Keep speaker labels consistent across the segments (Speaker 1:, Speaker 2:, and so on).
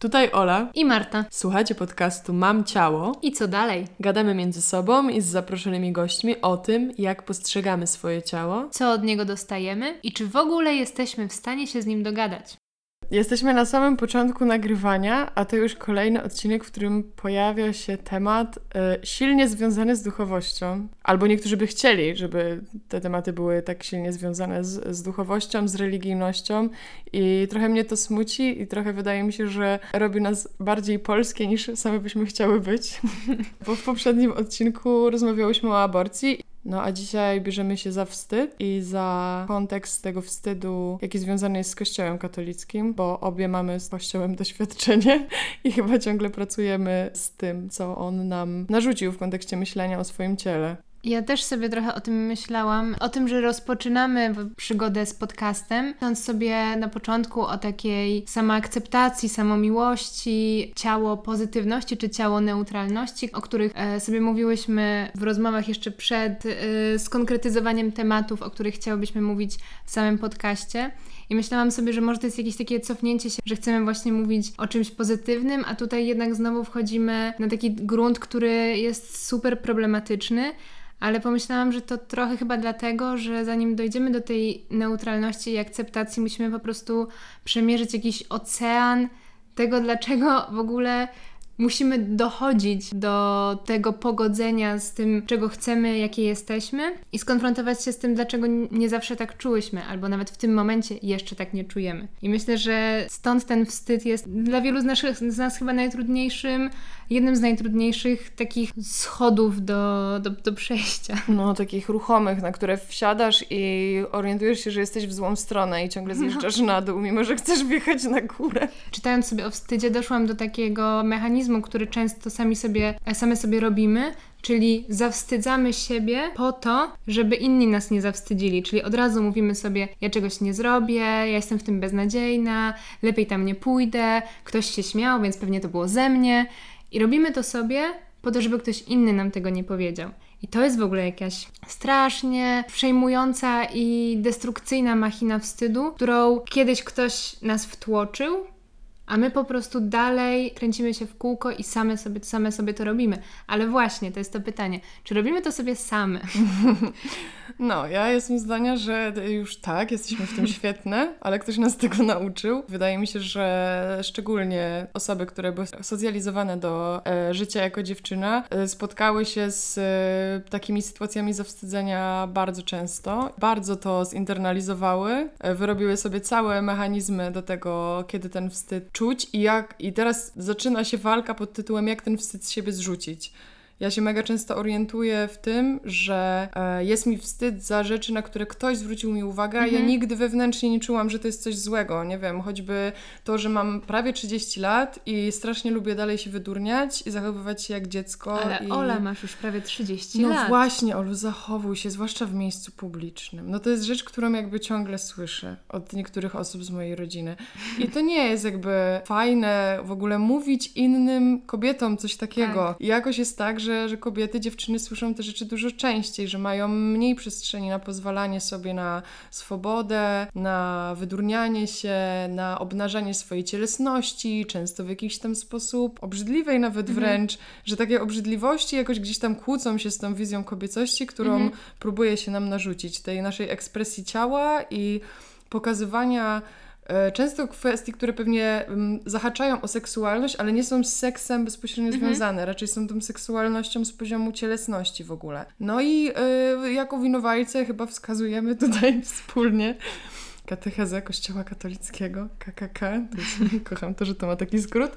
Speaker 1: Tutaj Ola.
Speaker 2: I Marta.
Speaker 1: Słuchajcie podcastu Mam Ciało.
Speaker 2: I co dalej?
Speaker 1: Gadamy między sobą i z zaproszonymi gośćmi o tym, jak postrzegamy swoje ciało.
Speaker 2: Co od niego dostajemy i czy w ogóle jesteśmy w stanie się z nim dogadać.
Speaker 1: Jesteśmy na samym początku nagrywania, a to już kolejny odcinek, w którym pojawia się temat y, silnie związany z duchowością. Albo niektórzy by chcieli, żeby te tematy były tak silnie związane z, z duchowością, z religijnością. I trochę mnie to smuci, i trochę wydaje mi się, że robi nas bardziej polskie niż same byśmy chciały być. Bo w poprzednim odcinku rozmawiałyśmy o aborcji. No a dzisiaj bierzemy się za wstyd i za kontekst tego wstydu, jaki związany jest z Kościołem katolickim, bo obie mamy z Kościołem doświadczenie i chyba ciągle pracujemy z tym, co on nam narzucił w kontekście myślenia o swoim ciele.
Speaker 2: Ja też sobie trochę o tym myślałam, o tym, że rozpoczynamy przygodę z podcastem, myśląc sobie na początku o takiej samoakceptacji, samomiłości, ciało pozytywności czy ciało neutralności, o których e, sobie mówiłyśmy w rozmowach jeszcze przed e, skonkretyzowaniem tematów, o których chciałybyśmy mówić w samym podcaście. I myślałam sobie, że może to jest jakieś takie cofnięcie się, że chcemy właśnie mówić o czymś pozytywnym, a tutaj jednak znowu wchodzimy na taki grunt, który jest super problematyczny ale pomyślałam, że to trochę chyba dlatego, że zanim dojdziemy do tej neutralności i akceptacji, musimy po prostu przemierzyć jakiś ocean tego, dlaczego w ogóle musimy dochodzić do tego pogodzenia z tym, czego chcemy, jakie jesteśmy i skonfrontować się z tym, dlaczego nie zawsze tak czułyśmy, albo nawet w tym momencie jeszcze tak nie czujemy. I myślę, że stąd ten wstyd jest dla wielu z, naszych, z nas chyba najtrudniejszym jednym z najtrudniejszych takich schodów do, do, do przejścia.
Speaker 1: No, takich ruchomych, na które wsiadasz i orientujesz się, że jesteś w złą stronę i ciągle zjeżdżasz no. na dół, mimo że chcesz wjechać na górę.
Speaker 2: Czytając sobie o wstydzie, doszłam do takiego mechanizmu, który często sami sobie, same sobie robimy, Czyli zawstydzamy siebie po to, żeby inni nas nie zawstydzili. Czyli od razu mówimy sobie: Ja czegoś nie zrobię, ja jestem w tym beznadziejna, lepiej tam nie pójdę, ktoś się śmiał, więc pewnie to było ze mnie. I robimy to sobie po to, żeby ktoś inny nam tego nie powiedział. I to jest w ogóle jakaś strasznie przejmująca i destrukcyjna machina wstydu, którą kiedyś ktoś nas wtłoczył, a my po prostu dalej kręcimy się w kółko i same sobie, same sobie to robimy. Ale właśnie, to jest to pytanie, czy robimy to sobie same?
Speaker 1: No, ja jestem zdania, że już tak, jesteśmy w tym świetne, ale ktoś nas tego nauczył. Wydaje mi się, że szczególnie osoby, które były socjalizowane do e, życia jako dziewczyna, e, spotkały się z e, takimi sytuacjami zawstydzenia bardzo często. Bardzo to zinternalizowały, e, wyrobiły sobie całe mechanizmy do tego, kiedy ten wstyd czuć i jak. I teraz zaczyna się walka pod tytułem, jak ten wstyd z siebie zrzucić. Ja się mega często orientuję w tym, że e, jest mi wstyd za rzeczy, na które ktoś zwrócił mi uwagę, mhm. a ja nigdy wewnętrznie nie czułam, że to jest coś złego. Nie wiem, choćby to, że mam prawie 30 lat i strasznie lubię dalej się wydurniać i zachowywać się jak dziecko.
Speaker 2: Ale
Speaker 1: i...
Speaker 2: Ola, masz już prawie 30
Speaker 1: no
Speaker 2: lat.
Speaker 1: No właśnie, Olu, zachowuj się, zwłaszcza w miejscu publicznym. No to jest rzecz, którą jakby ciągle słyszę od niektórych osób z mojej rodziny. I to nie jest jakby fajne w ogóle mówić innym kobietom coś takiego. Tak. I jakoś jest tak, że że, że kobiety, dziewczyny słyszą te rzeczy dużo częściej, że mają mniej przestrzeni na pozwalanie sobie na swobodę, na wydurnianie się, na obnażanie swojej cielesności, często w jakiś tam sposób obrzydliwej nawet mhm. wręcz, że takie obrzydliwości jakoś gdzieś tam kłócą się z tą wizją kobiecości, którą mhm. próbuje się nam narzucić, tej naszej ekspresji ciała i pokazywania często kwestii, które pewnie um, zahaczają o seksualność, ale nie są z seksem bezpośrednio mhm. związane, raczej są tą seksualnością z poziomu cielesności w ogóle. No i y, jako winowajce chyba wskazujemy tutaj wspólnie katechezę Kościoła katolickiego, KKK. To jest, kocham to, że to ma taki skrót.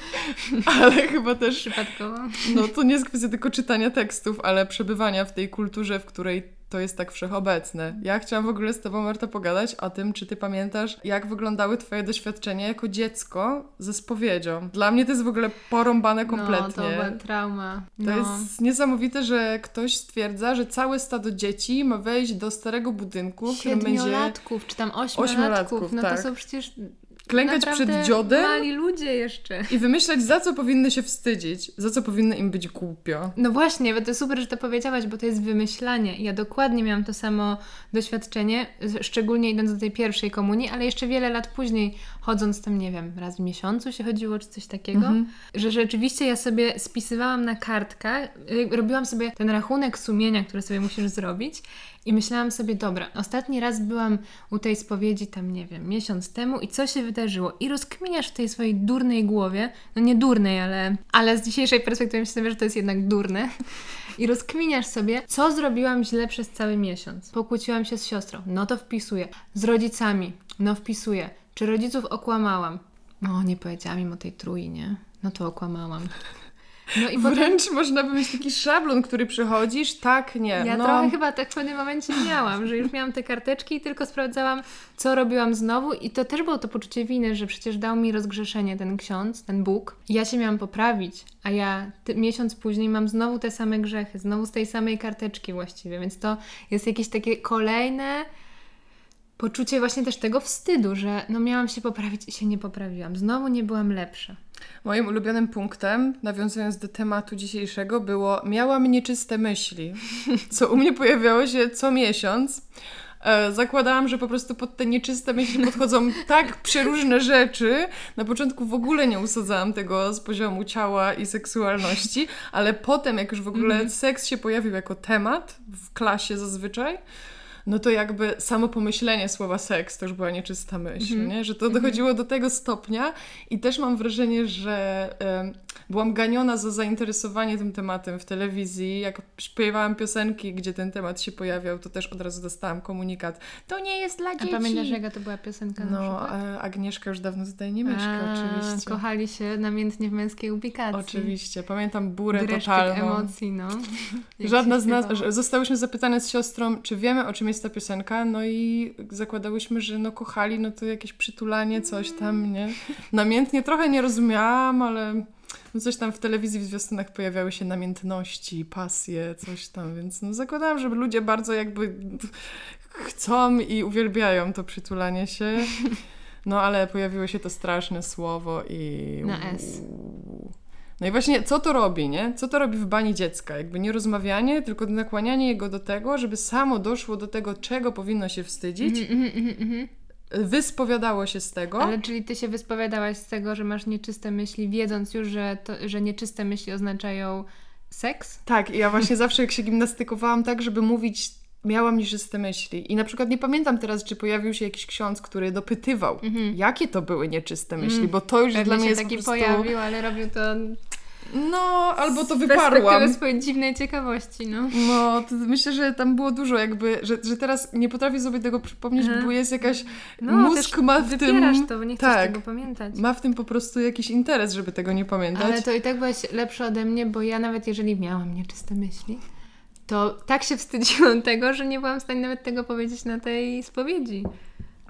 Speaker 1: ale chyba też...
Speaker 2: Przypadkowo.
Speaker 1: No to nie jest kwestia tylko czytania tekstów, ale przebywania w tej kulturze, w której to jest tak wszechobecne. Ja chciałam w ogóle z Tobą, Marta, pogadać o tym, czy Ty pamiętasz, jak wyglądały Twoje doświadczenia jako dziecko ze spowiedzią. Dla mnie to jest w ogóle porąbane kompletnie. No,
Speaker 2: to była trauma.
Speaker 1: No. To jest niesamowite, że ktoś stwierdza, że całe stado dzieci ma wejść do starego budynku, w którym będzie...
Speaker 2: Siedmiolatków, czy tam ośmiolatków. ośmiolatków no tak. to są przecież
Speaker 1: klękać
Speaker 2: Naprawdę
Speaker 1: przed dziodem
Speaker 2: Mali ludzie jeszcze.
Speaker 1: i wymyślać, za co powinny się wstydzić, za co powinno im być głupio.
Speaker 2: No właśnie, bo to super, że to powiedziałaś, bo to jest wymyślanie. Ja dokładnie miałam to samo doświadczenie, szczególnie idąc do tej pierwszej komunii, ale jeszcze wiele lat później, chodząc tam, nie wiem, raz w miesiącu się chodziło, czy coś takiego,
Speaker 1: Mhm.
Speaker 2: że rzeczywiście ja sobie spisywałam na kartkach, y, robiłam sobie ten rachunek sumienia, który sobie musisz zrobić i myślałam sobie, dobra, ostatni raz byłam u tej spowiedzi tam, nie wiem, miesiąc temu i co się wydarzyło? I rozkminiasz w tej swojej durnej głowie, no nie durnej, ale, ale z dzisiejszej perspektywy myślę sobie, że to jest jednak durne. I rozkminiasz sobie, co zrobiłam źle przez cały miesiąc. Pokłóciłam się z siostrą, no to wpisuję. Z rodzicami, no wpisuję. Czy rodziców okłamałam? No, nie powiedziałam im o tej trój, nie? No to okłamałam. No i potem
Speaker 1: Wręcz można by mieć taki szablon, który przychodzisz, tak, nie.
Speaker 2: ja
Speaker 1: no.
Speaker 2: trochę chyba tak w pewnym momencie miałam, że już miałam te karteczki i tylko sprawdzałam, co robiłam znowu i to też było to poczucie winy, że przecież dał mi rozgrzeszenie ten ksiądz, ten Bóg. Ja się miałam poprawić, a ja ty, miesiąc później mam znowu te same grzechy, znowu z tej samej karteczki właściwie, więc to jest jakieś takie kolejne poczucie właśnie też tego wstydu, że no miałam się poprawić i się nie poprawiłam. Znowu nie byłam lepsza.
Speaker 1: Moim ulubionym punktem, nawiązując do tematu dzisiejszego, było miałam nieczyste myśli, co u mnie pojawiało się co miesiąc. E, zakładałam, że po prostu pod te nieczyste myśli podchodzą tak przeróżne rzeczy. Na początku w ogóle nie usadzałam tego z poziomu ciała i seksualności, ale potem, jak już w ogóle seks się pojawił jako temat w klasie zazwyczaj, no to jakby samo pomyślenie słowa seks to już była nieczysta myśl, nie? że to dochodziło do tego stopnia i też mam wrażenie, że byłam ganiona za zainteresowanie tym tematem w telewizji. Jak śpiewałam piosenki, gdzie ten temat się pojawiał, to też od razu dostałam komunikat. To nie jest dla
Speaker 2: A
Speaker 1: dzieci.
Speaker 2: pamiętasz, jaka to była piosenka na
Speaker 1: No,
Speaker 2: przykład?
Speaker 1: e, Agnieszka już dawno tutaj nie mieszka,
Speaker 2: A,
Speaker 1: oczywiście.
Speaker 2: Kochali się namiętnie w męskiej ubikacji.
Speaker 1: Oczywiście. Pamiętam burę
Speaker 2: Dreszczyk
Speaker 1: totalną.
Speaker 2: emocji, no.
Speaker 1: Żadna z nas, zostałyśmy zapytane z siostrą, czy wiemy, o czym jest ta piosenka, no i zakładałyśmy, że no kochali, no to jakieś przytulanie, coś tam, nie? Namiętnie trochę nie rozumiałam, ale no coś tam w telewizji w zwiastunach pojawiały się namiętności, pasje, coś tam, więc no zakładałam, że ludzie bardzo jakby chcą i uwielbiają to przytulanie się. No ale pojawiło się to straszne słowo i...
Speaker 2: Na S.
Speaker 1: No i właśnie, co to robi, nie? Co to robi w bani dziecka? Jakby nie rozmawianie, tylko nakłanianie jego do tego, żeby samo doszło do tego, czego powinno się wstydzić,
Speaker 2: mhm, mhm, mhm.
Speaker 1: Wyspowiadało się z tego.
Speaker 2: Ale czyli ty się wyspowiadałaś z tego, że masz nieczyste myśli, wiedząc już, że, to, że nieczyste myśli oznaczają seks?
Speaker 1: Tak, i ja właśnie zawsze jak się gimnastykowałam tak, żeby mówić, miałam nieczyste myśli. I na przykład nie pamiętam teraz, czy pojawił się jakiś ksiądz, który dopytywał, jakie to były nieczyste myśli, bo to już.
Speaker 2: Pewnie
Speaker 1: dla mnie
Speaker 2: się
Speaker 1: jest
Speaker 2: taki
Speaker 1: po prostu...
Speaker 2: pojawił, ale robił to
Speaker 1: No, albo to
Speaker 2: z
Speaker 1: wyparłam.
Speaker 2: perspektywy swojej dziwnej ciekawości, no.
Speaker 1: No, myślę, że tam było dużo jakby, że, że teraz nie potrafię sobie tego przypomnieć,
Speaker 2: Aha.
Speaker 1: bo jest jakaś...
Speaker 2: no
Speaker 1: mózg ma w tym...
Speaker 2: to, nie chcesz
Speaker 1: tak.
Speaker 2: tego pamiętać.
Speaker 1: Ma w tym po prostu jakiś interes, żeby tego nie pamiętać.
Speaker 2: Ale to i tak byłaś lepsza ode mnie, bo ja nawet jeżeli miałam nieczyste myśli, to tak się wstydziłam tego, że nie byłam w stanie nawet tego powiedzieć na tej spowiedzi.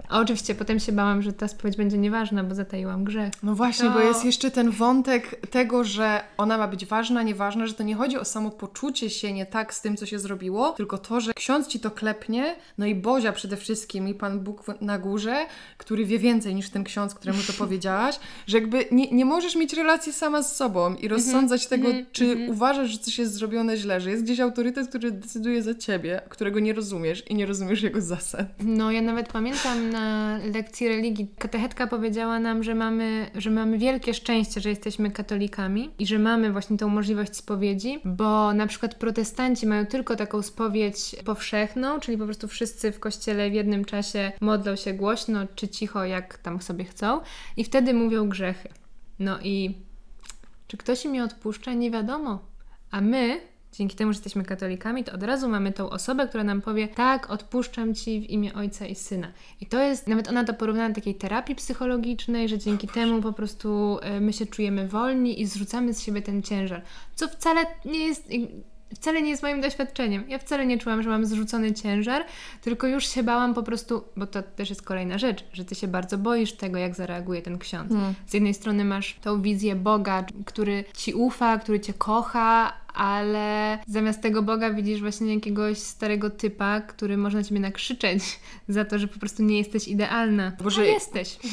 Speaker 2: A oczywiście potem się bałam, że ta spowiedź będzie nieważna, bo zataiłam grzech.
Speaker 1: No właśnie,
Speaker 2: To-
Speaker 1: bo jest jeszcze ten wątek tego, że ona ma być ważna, nieważna, że to nie chodzi o samo poczucie się nie tak z tym, co się zrobiło, tylko to, że ksiądz ci to klepnie, no i Bozia przede wszystkim i Pan Bóg na górze, który wie więcej niż ten ksiądz, któremu to powiedziałaś, że jakby nie, nie możesz mieć relacji sama z sobą i rozsądzać tego,
Speaker 2: mhm,
Speaker 1: czy
Speaker 2: mhm.
Speaker 1: uważasz, że coś jest zrobione źle, że jest gdzieś autorytet, który decyduje za ciebie, którego nie rozumiesz i nie rozumiesz jego zasad.
Speaker 2: No, ja nawet pamiętam na lekcji religii, katechetka powiedziała nam, że mamy, że mamy wielkie szczęście, że jesteśmy katolikami i że mamy właśnie tą możliwość spowiedzi, bo na przykład protestanci mają tylko taką spowiedź powszechną, czyli po prostu wszyscy w kościele w jednym czasie modlą się głośno czy cicho, jak tam sobie chcą i wtedy mówią grzechy. No i czy ktoś im je odpuszcza? Nie wiadomo. A my, dzięki temu, że jesteśmy katolikami, to od razu mamy tą osobę, która nam powie: Tak, odpuszczam ci w imię Ojca i Syna. I to jest, nawet ona to porównała do takiej terapii psychologicznej, że dzięki temu po prostu e, my się czujemy wolni i zrzucamy z siebie ten ciężar. Co wcale nie jest. Wcale nie jest moim doświadczeniem. Ja wcale nie czułam, że mam zrzucony ciężar, tylko już się bałam po prostu, bo to też jest kolejna rzecz, że ty się bardzo boisz tego, jak zareaguje ten ksiądz.
Speaker 1: Hmm.
Speaker 2: Z jednej strony masz tą wizję Boga, który ci ufa, który cię kocha, ale zamiast tego Boga widzisz właśnie jakiegoś starego typa, który może na ciebie nakrzyczeć za to, że po prostu nie jesteś idealna.
Speaker 1: Boże-
Speaker 2: A jesteś.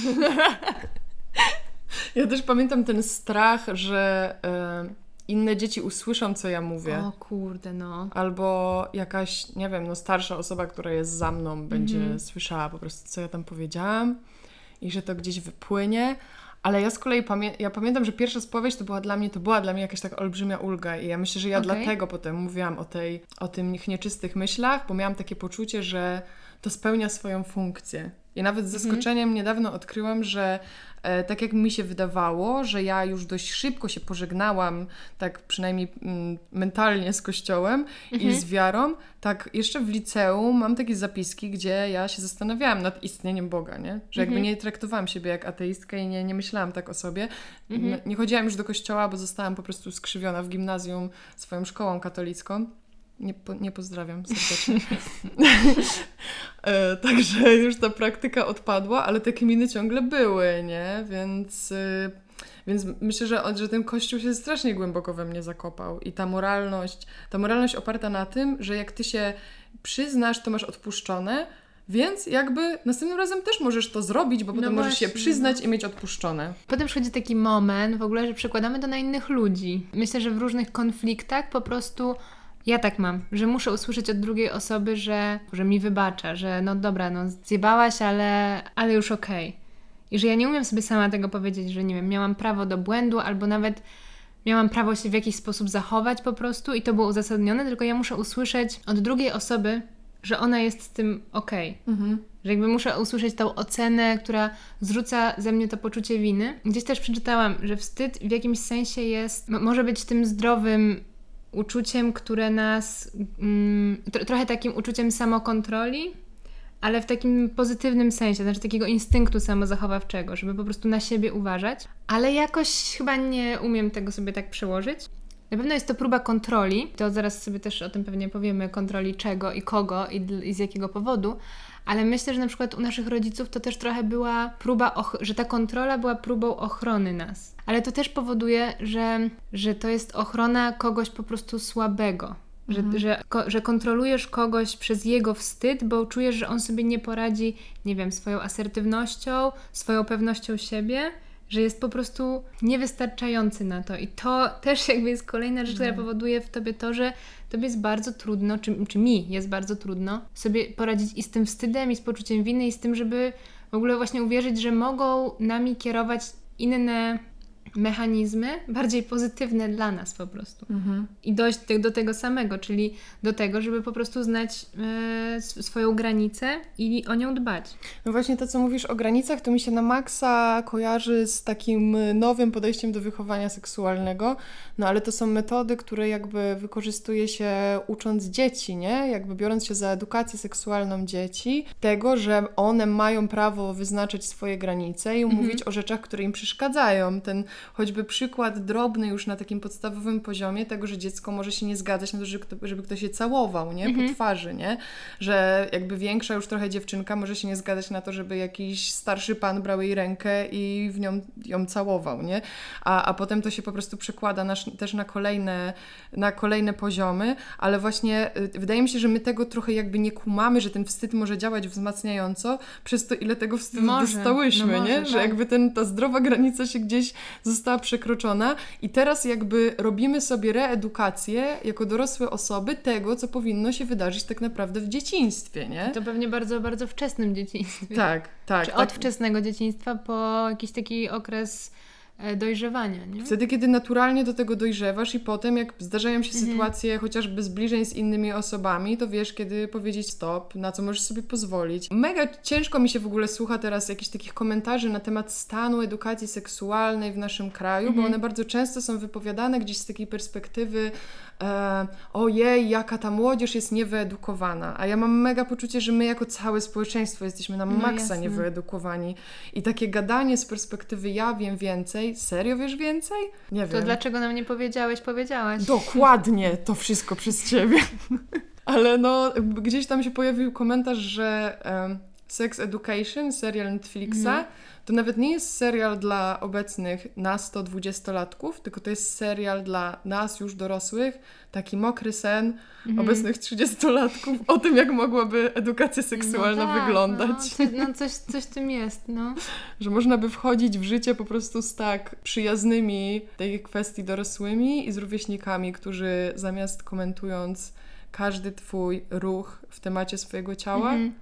Speaker 1: Ja też pamiętam ten strach, że e, inne dzieci usłyszą, co ja mówię.
Speaker 2: O kurde, no.
Speaker 1: Albo jakaś, nie wiem, no starsza osoba, która jest za mną, będzie
Speaker 2: Mhm.
Speaker 1: słyszała po prostu, co ja tam powiedziałam i że to gdzieś wypłynie. Ale ja z kolei pamię- ja pamiętam, że pierwsza spowiedź to była dla mnie, to była dla mnie jakaś taka olbrzymia ulga i ja myślę, że ja
Speaker 2: Okej.
Speaker 1: dlatego potem mówiłam o, tej, o tych nieczystych myślach, bo miałam takie poczucie, że to spełnia swoją funkcję. I nawet z
Speaker 2: Mhm.
Speaker 1: zaskoczeniem niedawno odkryłam, że e, tak jak mi się wydawało, że ja już dość szybko się pożegnałam, tak przynajmniej mm, mentalnie z Kościołem i z wiarą, tak jeszcze w liceum mam takie zapiski, gdzie ja się zastanawiałam nad istnieniem Boga, nie? Że jakby nie traktowałam siebie jak ateistkę i nie, nie myślałam tak o sobie. Nie chodziłam już do kościoła, bo zostałam po prostu skrzywiona w gimnazjum swoją szkołą katolicką. Nie, po, nie pozdrawiam serdecznie. e, także już ta praktyka odpadła, ale te kminy ciągle były, nie? Więc, y, więc myślę, że, że ten kościół się strasznie głęboko we mnie zakopał. I ta moralność, ta moralność oparta na tym, że jak ty się przyznasz, to masz odpuszczone, więc jakby następnym razem też możesz to zrobić, bo potem możesz się
Speaker 2: właśnie,
Speaker 1: przyznać
Speaker 2: no.
Speaker 1: i mieć odpuszczone.
Speaker 2: Potem przychodzi taki moment w ogóle, że przekładamy to na innych ludzi. Myślę, że w różnych konfliktach po prostu ja tak mam, że muszę usłyszeć od drugiej osoby, że, że mi wybacza, że no dobra, no zjebałaś, ale, ale już okej. I że ja nie umiem sobie sama tego powiedzieć, że nie wiem, miałam prawo do błędu albo nawet miałam prawo się w jakiś sposób zachować po prostu i to było uzasadnione, tylko ja muszę usłyszeć od drugiej osoby, że ona jest z tym okej. Że jakby muszę usłyszeć tą ocenę, która zrzuca ze mnie to poczucie winy. Gdzieś też przeczytałam, że wstyd w jakimś sensie jest, może być tym zdrowym uczuciem, które nas, mm, tro, trochę takim uczuciem samokontroli, ale w takim pozytywnym sensie, znaczy takiego instynktu samozachowawczego, żeby po prostu na siebie uważać, ale jakoś chyba nie umiem tego sobie tak przełożyć. Na pewno jest to próba kontroli, to zaraz sobie też o tym pewnie powiemy, kontroli czego i kogo i z jakiego powodu, ale myślę, że na przykład u naszych rodziców to też trochę była próba, że ta kontrola była próbą ochrony nas. Ale to też powoduje, że, że to jest ochrona kogoś po prostu słabego. Że, że, ko- że kontrolujesz kogoś przez jego wstyd, bo czujesz, że on sobie nie poradzi, nie wiem, swoją asertywnością, swoją pewnością siebie, że jest po prostu niewystarczający na to. I to też jakby jest kolejna rzecz, która powoduje w tobie to, że tobie jest bardzo trudno, czy, czy mi jest bardzo trudno sobie poradzić i z tym wstydem, i z poczuciem winy, i z tym, żeby w ogóle właśnie uwierzyć, że mogą nami kierować inne mechanizmy, bardziej pozytywne dla nas po prostu. I dojść do tego samego, czyli do tego, żeby po prostu znać e, sw- swoją granicę i o nią dbać.
Speaker 1: No właśnie to, co mówisz o granicach, to mi się na maksa kojarzy z takim nowym podejściem do wychowania seksualnego, no ale to są metody, które jakby wykorzystuje się ucząc dzieci, nie? Jakby biorąc się za edukację seksualną dzieci, tego, że one mają prawo wyznaczać swoje granice i mówić o rzeczach, które im przeszkadzają. Ten choćby przykład drobny już na takim podstawowym poziomie tego, że dziecko może się nie zgadzać na to, żeby, kto- żeby ktoś je całował, nie? Po twarzy, nie? Że jakby większa już trochę dziewczynka może się nie zgadzać na to, żeby jakiś starszy pan brał jej rękę i w nią ją całował, nie? A, a potem to się po prostu przekłada na, też na kolejne, na kolejne poziomy, ale właśnie y, wydaje mi się, że my tego trochę jakby nie kumamy, że ten wstyd może działać wzmacniająco przez to, ile tego wstydu
Speaker 2: Może,
Speaker 1: dostałyśmy,
Speaker 2: no
Speaker 1: nie?
Speaker 2: może,
Speaker 1: Że
Speaker 2: tak.
Speaker 1: jakby ten, ta zdrowa granica się gdzieś została przekroczona i teraz jakby robimy sobie reedukację jako dorosłe osoby tego, co powinno się wydarzyć tak naprawdę w dzieciństwie, nie?
Speaker 2: To pewnie bardzo, bardzo wczesnym dzieciństwie.
Speaker 1: Tak, tak.
Speaker 2: Czy
Speaker 1: tak.
Speaker 2: od wczesnego dzieciństwa po jakiś taki okres dojrzewania, nie?
Speaker 1: Wtedy, kiedy naturalnie do tego dojrzewasz i potem, jak zdarzają się
Speaker 2: Mhm.
Speaker 1: sytuacje chociażby zbliżeń z innymi osobami, to wiesz, kiedy powiedzieć stop, na co możesz sobie pozwolić. Mega ciężko mi się w ogóle słucha teraz jakichś takich komentarzy na temat stanu edukacji seksualnej w naszym kraju,
Speaker 2: Mhm.
Speaker 1: bo one bardzo często są wypowiadane gdzieś z takiej perspektywy e, ojej, jaka ta młodzież jest niewyedukowana. A ja mam mega poczucie, że my jako całe społeczeństwo jesteśmy na
Speaker 2: No
Speaker 1: maksa
Speaker 2: jasne.
Speaker 1: niewyedukowani. I takie gadanie z perspektywy ja wiem więcej? Serio wiesz więcej? Nie
Speaker 2: To
Speaker 1: wiem.
Speaker 2: dlaczego nam nie powiedziałeś, powiedziałaś?
Speaker 1: Dokładnie, to wszystko przez ciebie. Ale no, gdzieś tam się pojawił komentarz, że Sex Education, serial Netflixa,
Speaker 2: Mhm.
Speaker 1: to nawet nie jest serial dla obecnych nas to dwudziestolatków, tylko to jest serial dla nas już dorosłych, taki mokry sen
Speaker 2: Mhm.
Speaker 1: obecnych trzydziestolatków o tym, jak mogłaby edukacja seksualna
Speaker 2: no tak,
Speaker 1: wyglądać.
Speaker 2: No, coś, no coś, coś w tym jest, no.
Speaker 1: Że można by wchodzić w życie po prostu z tak przyjaznymi tej kwestii dorosłymi i z rówieśnikami, którzy zamiast komentując każdy twój ruch w temacie swojego ciała,
Speaker 2: Mhm.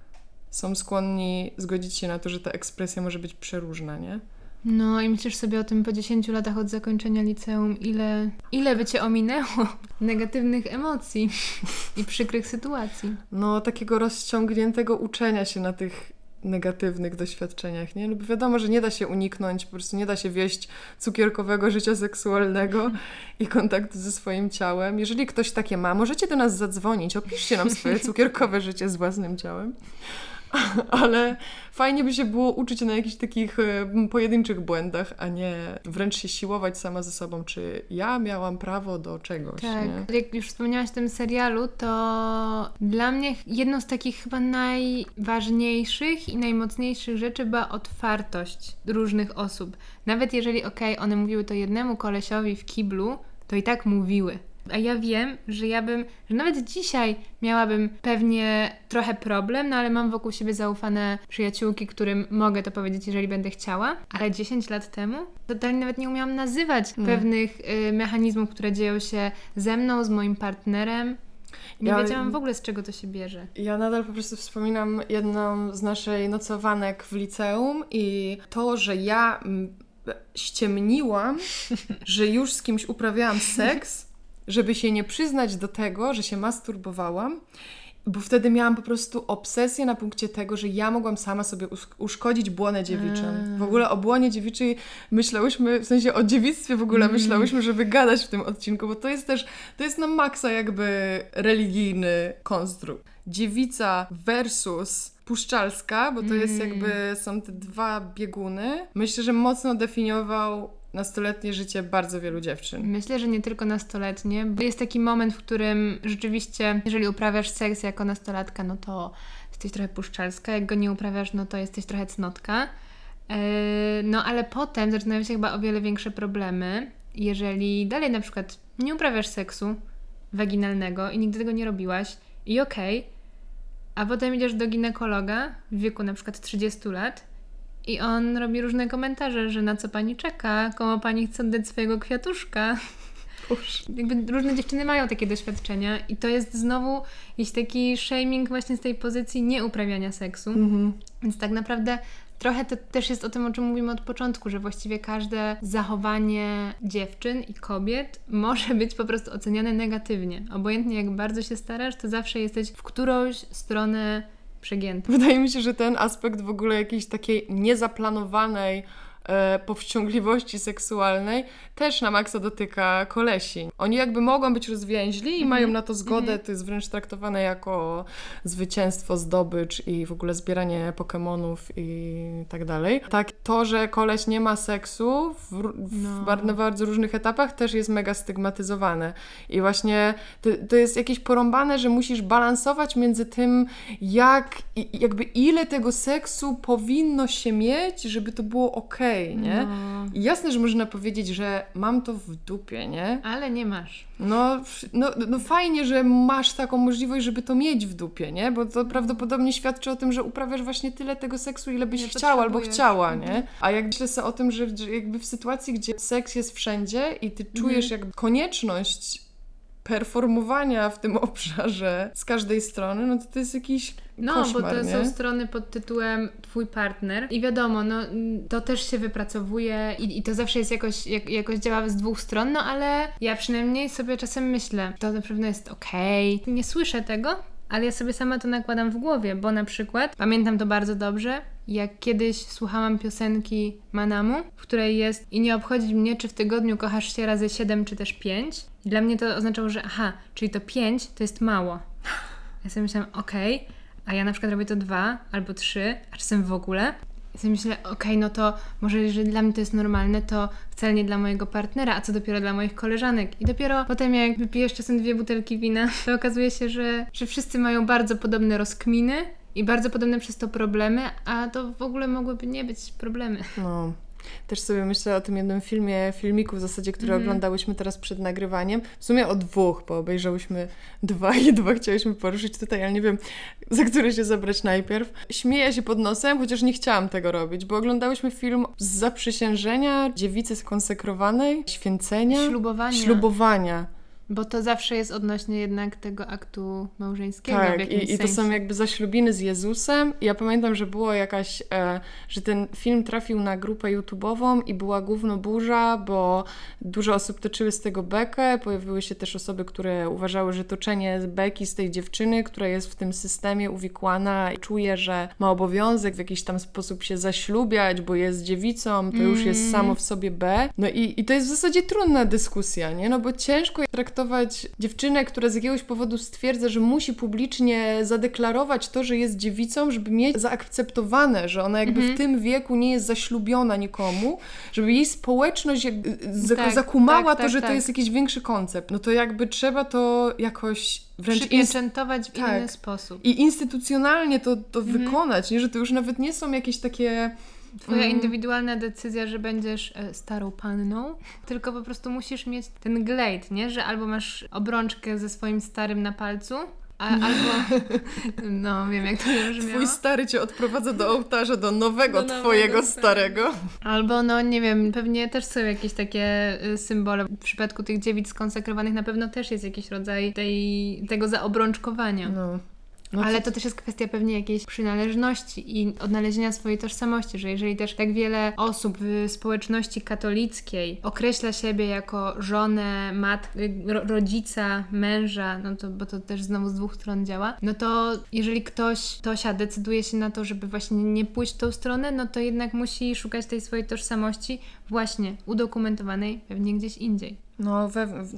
Speaker 1: Są skłonni zgodzić się na to, że ta ekspresja może być przeróżna, nie?
Speaker 2: No i myślisz sobie o tym po 10 latach od zakończenia liceum, ile, ile by cię ominęło negatywnych emocji i przykrych sytuacji.
Speaker 1: No, takiego rozciągniętego uczenia się na tych negatywnych doświadczeniach, nie? No bo wiadomo, że nie da się uniknąć, po prostu nie da się wieść cukierkowego życia seksualnego i kontaktu ze swoim ciałem. Jeżeli ktoś takie ma, możecie do nas zadzwonić, opiszcie nam swoje cukierkowe życie z własnym ciałem. Ale fajnie by się było uczyć na jakichś takich e, pojedynczych błędach, a nie wręcz się siłować sama ze sobą, czy ja miałam prawo do czegoś,
Speaker 2: Tak,
Speaker 1: nie?
Speaker 2: jak już wspomniałaś o tym serialu, to dla mnie jedną z takich chyba najważniejszych i najmocniejszych rzeczy była otwartość różnych osób. Nawet jeżeli, okej, one mówiły to jednemu kolesiowi w kiblu, to i tak mówiły. A ja wiem, że ja bym, że nawet dzisiaj miałabym pewnie trochę problem, no ale mam wokół siebie zaufane przyjaciółki, którym mogę to powiedzieć, jeżeli będę chciała. Ale 10 lat temu totalnie nawet nie umiałam nazywać
Speaker 1: Mm.
Speaker 2: pewnych y, mechanizmów, które dzieją się ze mną, z moim partnerem. Nie
Speaker 1: Ja-
Speaker 2: wiedziałam w ogóle, z czego to się bierze.
Speaker 1: Ja nadal po prostu wspominam jedną z naszej nocowanek w liceum i to, że ja mm, ściemniłam, że już z kimś uprawiałam seks, żeby się nie przyznać do tego, że się masturbowałam. Bo wtedy miałam po prostu obsesję na punkcie tego, że ja mogłam sama sobie us- uszkodzić błonę dziewiczą. W ogóle o błonie dziewiczej myślałyśmy, w sensie o dziewictwie w ogóle myślałyśmy, żeby gadać w tym odcinku, bo to jest też, to jest na maksa jakby religijny konstrukt. Dziewica versus puszczalska, bo to jest jakby, są te dwa bieguny. Myślę, że mocno definiował nastoletnie życie bardzo wielu dziewczyn.
Speaker 2: Myślę, że nie tylko nastoletnie, bo jest taki moment, w którym rzeczywiście, jeżeli uprawiasz seks jako nastolatka, no to jesteś trochę puszczalska, jak go nie uprawiasz, no to jesteś trochę cnotka. Yy, No ale potem zaczynają się chyba o wiele większe problemy, jeżeli dalej na przykład nie uprawiasz seksu waginalnego i nigdy tego nie robiłaś i okej, a potem idziesz do ginekologa w wieku na przykład 30 lat i on robi różne komentarze, że na co pani czeka, komu pani chce oddać swojego kwiatuszka. Jakby różne dziewczyny mają takie doświadczenia i to jest znowu jakiś taki shaming właśnie z tej pozycji nieuprawiania seksu.
Speaker 1: Mhm.
Speaker 2: Więc tak naprawdę trochę to też jest o tym, o czym mówimy od początku, że właściwie każde zachowanie dziewczyn i kobiet może być po prostu oceniane negatywnie. Obojętnie jak bardzo się starasz, to zawsze jesteś w którąś stronę
Speaker 1: Wydaje mi się, że ten aspekt w ogóle jakiejś takiej niezaplanowanej e, powściągliwości seksualnej też na maksa dotyka kolesi. Oni jakby mogą być rozwięźli i mają na to zgodę, to jest wręcz traktowane jako zwycięstwo, zdobycz i w ogóle zbieranie Pokemonów i tak dalej. Tak, to, że koleś nie ma seksu w, w
Speaker 2: No.
Speaker 1: bardzo różnych etapach też jest mega stygmatyzowane. I właśnie to, to jest jakieś porąbane, że musisz balansować między tym, jak, i- jakby ile tego seksu powinno się mieć, żeby to było okej, nie?
Speaker 2: No,
Speaker 1: I jasne, że można powiedzieć, że mam to w dupie, nie?
Speaker 2: ale nie masz.
Speaker 1: No, no, no fajnie, że masz taką możliwość, żeby to mieć w dupie, nie? Bo to prawdopodobnie świadczy o tym, że uprawiasz właśnie tyle tego seksu, ile byś
Speaker 2: Nie
Speaker 1: chciał albo chciała, nie? A jak myślę sobie o tym, że, jakby w sytuacji, gdzie seks jest wszędzie i ty czujesz jakby konieczność performowania w tym obszarze z każdej strony, no to to jest jakiś
Speaker 2: No,
Speaker 1: koszmar,
Speaker 2: bo to
Speaker 1: nie?
Speaker 2: są strony pod tytułem Twój partner. I wiadomo, no, to też się wypracowuje i, i to zawsze jest jakoś, jak, jakoś działa z dwóch stron, no ale ja przynajmniej sobie czasem myślę, to na pewno jest okej. Nie słyszę tego, ale ja sobie sama to nakładam w głowie, bo na przykład pamiętam to bardzo dobrze, jak kiedyś słuchałam piosenki Manamu, w której jest i nie obchodzi mnie, czy w tygodniu kochasz się razy 7 czy też 5. I dla mnie to oznaczało, że aha, czyli to 5 to jest mało. Ja sobie myślałam, okej, a ja na przykład robię to dwa albo trzy, a czasem w ogóle. I sobie myślę, okej, no to może jeżeli dla mnie to jest normalne, to wcale nie dla mojego partnera, a co dopiero dla moich koleżanek. I dopiero potem jak wypijesz czasem dwie butelki wina, to okazuje się, że, że wszyscy mają bardzo podobne rozkminy i bardzo podobne przez to problemy, a to w ogóle mogłyby nie być problemy.
Speaker 1: No. Też sobie myślę o tym jednym filmie, filmiku w zasadzie, który
Speaker 2: Mhm.
Speaker 1: oglądałyśmy teraz przed nagrywaniem. W sumie o dwóch, bo obejrzałyśmy dwa i dwa chciałyśmy poruszyć tutaj, ale nie wiem, za który się zabrać najpierw. Śmieję się pod nosem, chociaż nie chciałam tego robić, bo oglądałyśmy film z zaprzysiężenia dziewicy skonsekrowanej, święcenia,
Speaker 2: Ślubowania.
Speaker 1: ślubowania.
Speaker 2: Bo to zawsze jest odnośnie jednak tego aktu małżeńskiego
Speaker 1: Tak, i, i to są jakby zaślubiny z Jezusem. Ja pamiętam, że było jakaś, e, że ten film trafił na grupę YouTube'ową i była gówno burza, bo dużo osób toczyły z tego bekę. Pojawiły się też osoby, które uważały, że toczenie beki z tej dziewczyny, która jest w tym systemie uwikłana i czuje, że ma obowiązek w jakiś tam sposób się zaślubiać, bo jest dziewicą, to już jest
Speaker 2: Mm.
Speaker 1: samo w sobie B. No i, i to jest w zasadzie trudna dyskusja, nie? No bo ciężko traktować dziewczynę, która z jakiegoś powodu stwierdza, że musi publicznie zadeklarować to, że jest dziewicą, żeby mieć zaakceptowane, że ona jakby
Speaker 2: Mhm.
Speaker 1: w tym wieku nie jest zaślubiona nikomu, żeby jej społeczność jak,
Speaker 2: Tak,
Speaker 1: zakumała
Speaker 2: tak,
Speaker 1: to,
Speaker 2: tak,
Speaker 1: że to
Speaker 2: tak.
Speaker 1: jest jakiś większy koncept. No to jakby trzeba to jakoś wręcz
Speaker 2: Przypieczętować w
Speaker 1: tak.
Speaker 2: inny sposób.
Speaker 1: i instytucjonalnie to, to
Speaker 2: Mhm.
Speaker 1: wykonać, nie? Że to już nawet nie są jakieś takie...
Speaker 2: Twoja
Speaker 1: Mm.
Speaker 2: indywidualna decyzja, że będziesz e, starą panną, tylko po prostu musisz mieć ten glejt, nie? Że albo masz obrączkę ze swoim starym na palcu, a, albo... No, wiem jak to brzmiało.
Speaker 1: Twój stary cię odprowadza do ołtarza, do nowego
Speaker 2: Do nowego
Speaker 1: twojego
Speaker 2: starego.
Speaker 1: starego.
Speaker 2: Albo, no nie wiem, pewnie też są jakieś takie y, symbole. W przypadku tych dziewic skonsekrowanych na pewno też jest jakiś rodzaj tej, tego zaobrączkowania.
Speaker 1: No. No
Speaker 2: Ale to też jest kwestia pewnie jakiejś przynależności i odnalezienia swojej tożsamości, że jeżeli też tak wiele osób w społeczności katolickiej określa siebie jako żonę, mat, ro, rodzica, męża, no to, bo to też znowu z dwóch stron działa, no to jeżeli ktoś, Tosia, decyduje się na to, żeby właśnie nie pójść w tą stronę, no to jednak musi szukać tej swojej tożsamości właśnie udokumentowanej pewnie gdzieś indziej.
Speaker 1: No,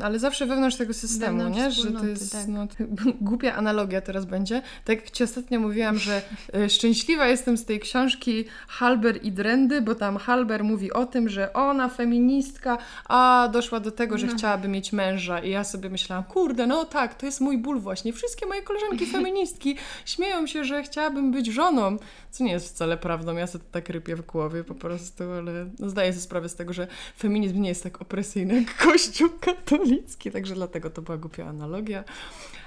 Speaker 1: ale zawsze wewnątrz tego systemu,
Speaker 2: Wewnątrz
Speaker 1: nie? Że to jest
Speaker 2: tak.
Speaker 1: no, głupia analogia teraz będzie. Tak jak Ci ostatnio mówiłam, że e, szczęśliwa jestem z tej książki Halber i Drendy, bo tam Halber mówi o tym, że ona, feministka, a doszła do tego, że
Speaker 2: No.
Speaker 1: chciałaby mieć męża. I ja sobie myślałam, kurde, no tak, to jest mój ból właśnie. Wszystkie moje koleżanki feministki śmieją się, że chciałabym być żoną, co nie jest wcale prawdą. Ja sobie to tak rypię w głowie po prostu, ale no, zdaję sobie sprawę z tego, że feminizm nie jest tak opresyjny jak Kościół katolicki, także dlatego to była głupia analogia.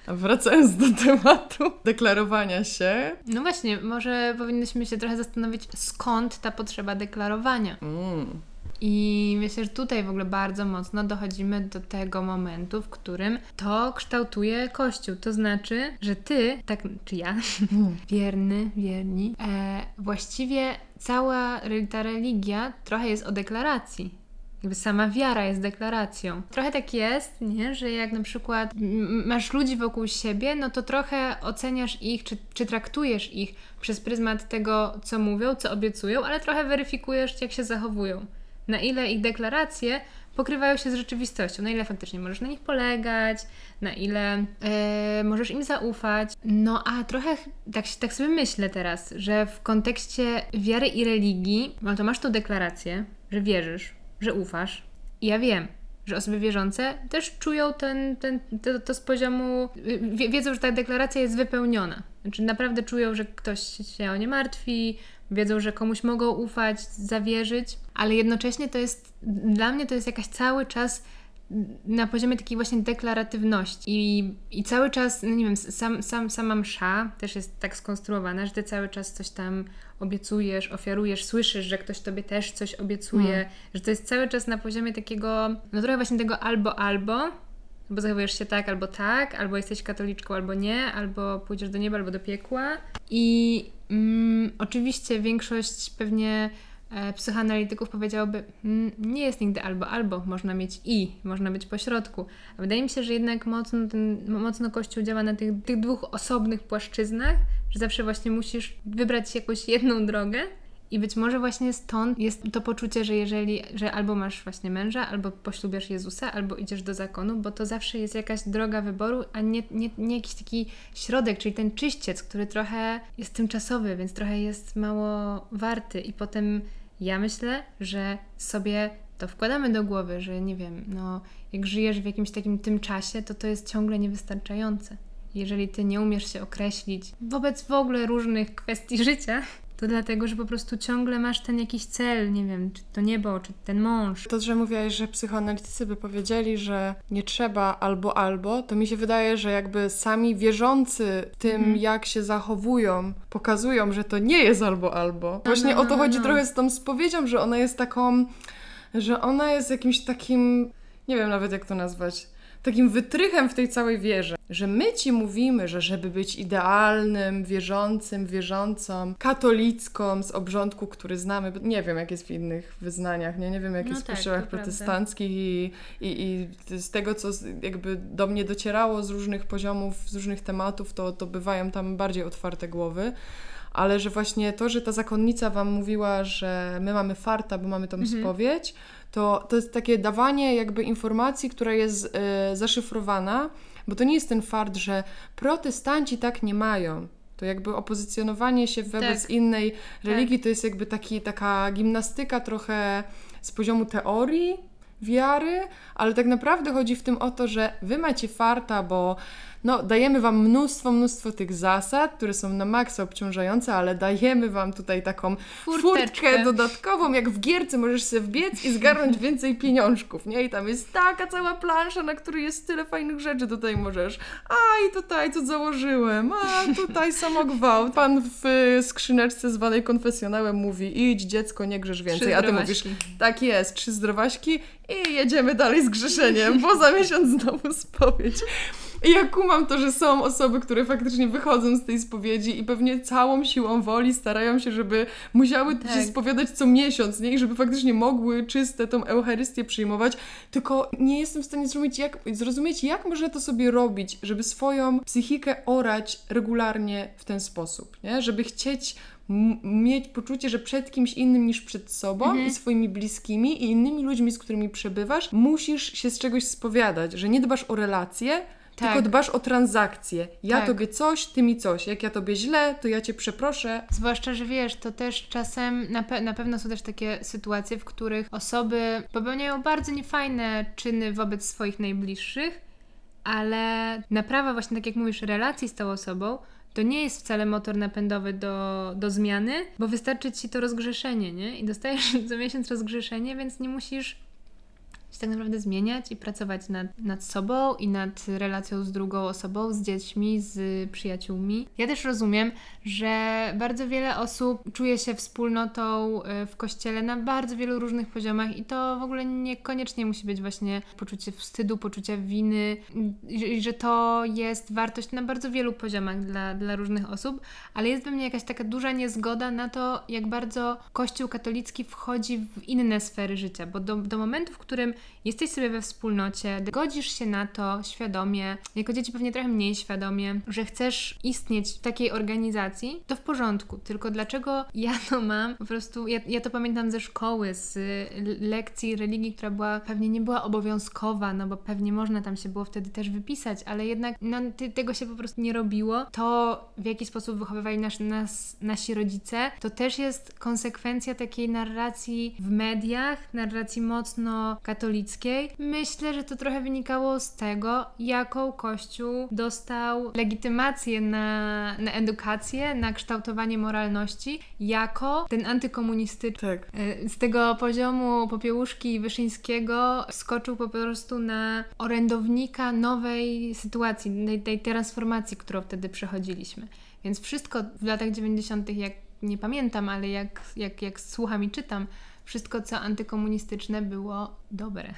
Speaker 1: A wracając do tematu deklarowania się.
Speaker 2: No właśnie, może powinnyśmy się trochę zastanowić, skąd ta potrzeba deklarowania.
Speaker 1: Mm,
Speaker 2: I myślę, że tutaj w ogóle bardzo mocno dochodzimy do tego momentu, w którym to kształtuje Kościół. To znaczy, że ty, tak, czy ja,
Speaker 1: mm.
Speaker 2: wierny, wierni, e, właściwie cała ta religia trochę jest o deklaracji. Jakby sama wiara jest deklaracją. Trochę tak jest, nie? że jak na przykład masz ludzi wokół siebie, no to trochę oceniasz ich, czy, czy traktujesz ich przez pryzmat tego, co mówią, co obiecują, ale trochę weryfikujesz, jak się zachowują. Na ile ich deklaracje pokrywają się z rzeczywistością, na ile faktycznie możesz na nich polegać, na ile e, możesz im zaufać. No a trochę ch- tak, tak sobie myślę teraz, że w kontekście wiary i religii, no to masz tą deklarację, że wierzysz, że ufasz. I ja wiem, że osoby wierzące też czują ten, ten, to, to z poziomu, wie, wiedzą, że ta deklaracja jest wypełniona. Znaczy naprawdę czują, że ktoś się o nie martwi, wiedzą, że komuś mogą ufać, zawierzyć, ale jednocześnie to jest, dla mnie to jest jakaś cały czas na poziomie takiej właśnie deklaratywności i, i cały czas, no nie wiem, sam, sam, sama msza też jest tak skonstruowana, że ty cały czas coś tam obiecujesz, ofiarujesz, słyszysz, że ktoś tobie też coś obiecuje,
Speaker 1: Mm.
Speaker 2: że to jest cały czas na poziomie takiego, no trochę właśnie tego albo, albo, bo zachowujesz się tak albo tak, albo jesteś katoliczką, albo nie, albo pójdziesz do nieba, albo do piekła. I mm, oczywiście większość pewnie psychoanalityków powiedziałoby, mm, nie jest nigdy albo, albo, można mieć i, można być pośrodku. A wydaje mi się, że jednak mocno, ten, mocno Kościół działa na tych, tych dwóch osobnych płaszczyznach, że zawsze właśnie musisz wybrać jakąś jedną drogę I być może właśnie stąd jest to poczucie, że jeżeli, że albo masz właśnie męża, albo poślubiasz Jezusa, albo idziesz do zakonu, bo to zawsze jest jakaś droga wyboru, a nie, nie, nie jakiś taki środek, czyli ten czyściec, który trochę jest tymczasowy, więc trochę jest mało warty. I potem ja myślę, że sobie to wkładamy do głowy, że nie wiem, no jak żyjesz w jakimś takim tym czasie, to to jest ciągle niewystarczające. Jeżeli ty nie umiesz się określić wobec w ogóle różnych kwestii życia, to dlatego, że po prostu ciągle masz ten jakiś cel, nie wiem, czy to niebo, czy ten mąż.
Speaker 1: To, że mówiłaś, że psychoanalitycy by powiedzieli, że nie trzeba albo albo, to mi się wydaje, że jakby sami wierzący tym,
Speaker 2: Mhm.
Speaker 1: jak się zachowują, pokazują, że to nie jest albo albo. Właśnie
Speaker 2: no,
Speaker 1: o to
Speaker 2: no,
Speaker 1: chodzi
Speaker 2: no.
Speaker 1: trochę z tą spowiedzią, że ona jest taką, że ona jest jakimś takim, nie wiem nawet jak to nazwać, takim wytrychem w tej całej wierze. Że my ci mówimy, że żeby być idealnym, wierzącym, wierzącą, katolicką z obrządku, który znamy, bo nie wiem jak jest w innych wyznaniach, nie, nie wiem jak
Speaker 2: No
Speaker 1: jest w
Speaker 2: tak,
Speaker 1: kościołach
Speaker 2: to prawda.
Speaker 1: protestanckich i, i, i z tego, co jakby do mnie docierało z różnych poziomów, z różnych tematów, to, to bywają tam bardziej otwarte głowy. Ale że właśnie to, że ta zakonnica wam mówiła, że my mamy farta, bo mamy tą
Speaker 2: Mhm.
Speaker 1: spowiedź, to, to jest takie dawanie jakby informacji, która jest e, zaszyfrowana, bo to nie jest ten fart, że protestanci tak nie mają. To jakby opozycjonowanie się wobec
Speaker 2: Tak.
Speaker 1: innej religii to jest jakby taki, taka gimnastyka trochę z poziomu teorii, wiary, ale tak naprawdę chodzi w tym o to, że wy macie farta, bo no, dajemy wam mnóstwo, mnóstwo tych zasad, które są na maksa obciążające, ale dajemy wam tutaj taką
Speaker 2: Furteczkę.
Speaker 1: furtkę dodatkową, jak w gierce możesz sobie wbiec i zgarnąć więcej pieniążków, nie? I tam jest taka cała plansza, na której jest tyle fajnych rzeczy, tutaj możesz, a i tutaj co założyłem, a tutaj samogwałt. Pan w y, skrzyneczce zwanej konfesjonałem mówi, idź dziecko, nie grzesz więcej, a ty mówisz, tak jest, trzy zdrowaśki i jedziemy dalej z grzeszeniem, bo za miesiąc znowu spowiedź. I ja kumam to, że są osoby, które faktycznie wychodzą z tej spowiedzi i pewnie całą siłą woli starają się, żeby musiały się
Speaker 2: Tak.
Speaker 1: spowiadać co miesiąc, nie? I żeby faktycznie mogły czyste tą Eucharystię przyjmować, tylko nie jestem w stanie zrozumieć jak, zrozumieć, jak można to sobie robić, żeby swoją psychikę orać regularnie w ten sposób, nie? Żeby chcieć mieć poczucie, że przed kimś innym niż przed sobą
Speaker 2: Mhm.
Speaker 1: i swoimi bliskimi i innymi ludźmi, z którymi przebywasz, musisz się z czegoś spowiadać, że nie dbasz o relacje,
Speaker 2: Tak.
Speaker 1: tylko dbasz o transakcje. Ja
Speaker 2: Tak.
Speaker 1: tobie coś, ty mi coś. Jak ja tobie źle, to ja cię przeproszę.
Speaker 2: Zwłaszcza, że wiesz, to też czasem na, pe- na pewno są też takie sytuacje, w których osoby popełniają bardzo niefajne czyny wobec swoich najbliższych, ale naprawa, właśnie tak jak mówisz, relacji z tą osobą, to nie jest wcale motor napędowy do, do zmiany, bo wystarczy ci to rozgrzeszenie, nie? I dostajesz co miesiąc rozgrzeszenie, więc nie musisz się tak naprawdę zmieniać i pracować nad, nad sobą i nad relacją z drugą osobą, z dziećmi, z przyjaciółmi. Ja też rozumiem, że bardzo wiele osób czuje się wspólnotą y, w kościele na bardzo wielu różnych poziomach i to w ogóle niekoniecznie musi być właśnie poczucie wstydu, poczucia winy i że to jest wartość na bardzo wielu poziomach dla, dla różnych osób, ale jest we mnie jakaś taka duża niezgoda na to, jak bardzo Kościół katolicki wchodzi w inne sfery życia, bo do, do momentu, w którym jesteś sobie we wspólnocie, godzisz się na to świadomie, jako dzieci pewnie trochę mniej świadomie, że chcesz istnieć w takiej organizacji, to w porządku. Tylko dlaczego ja to mam? Po prostu ja, ja to pamiętam ze szkoły, z lekcji religii, która była pewnie nie była obowiązkowa, no bo pewnie można tam się było wtedy też wypisać, ale jednak no, ty, tego się po prostu nie robiło. To, w jaki sposób wychowywali nas, nas, nasi rodzice, to też jest konsekwencja takiej narracji w mediach, narracji mocno katolickiej. Myślę, że to trochę wynikało z tego, jaką Kościół dostał legitymację na, na edukację, na kształtowanie moralności, jako ten antykomunistyczny.
Speaker 1: Tak.
Speaker 2: E, Z tego poziomu Popiełuszki Wyszyńskiego skoczył po prostu na orędownika nowej sytuacji, tej, tej transformacji, którą wtedy przechodziliśmy. Więc wszystko w latach 90., jak nie pamiętam, ale jak, jak, jak słucham i czytam, wszystko co antykomunistyczne było dobre.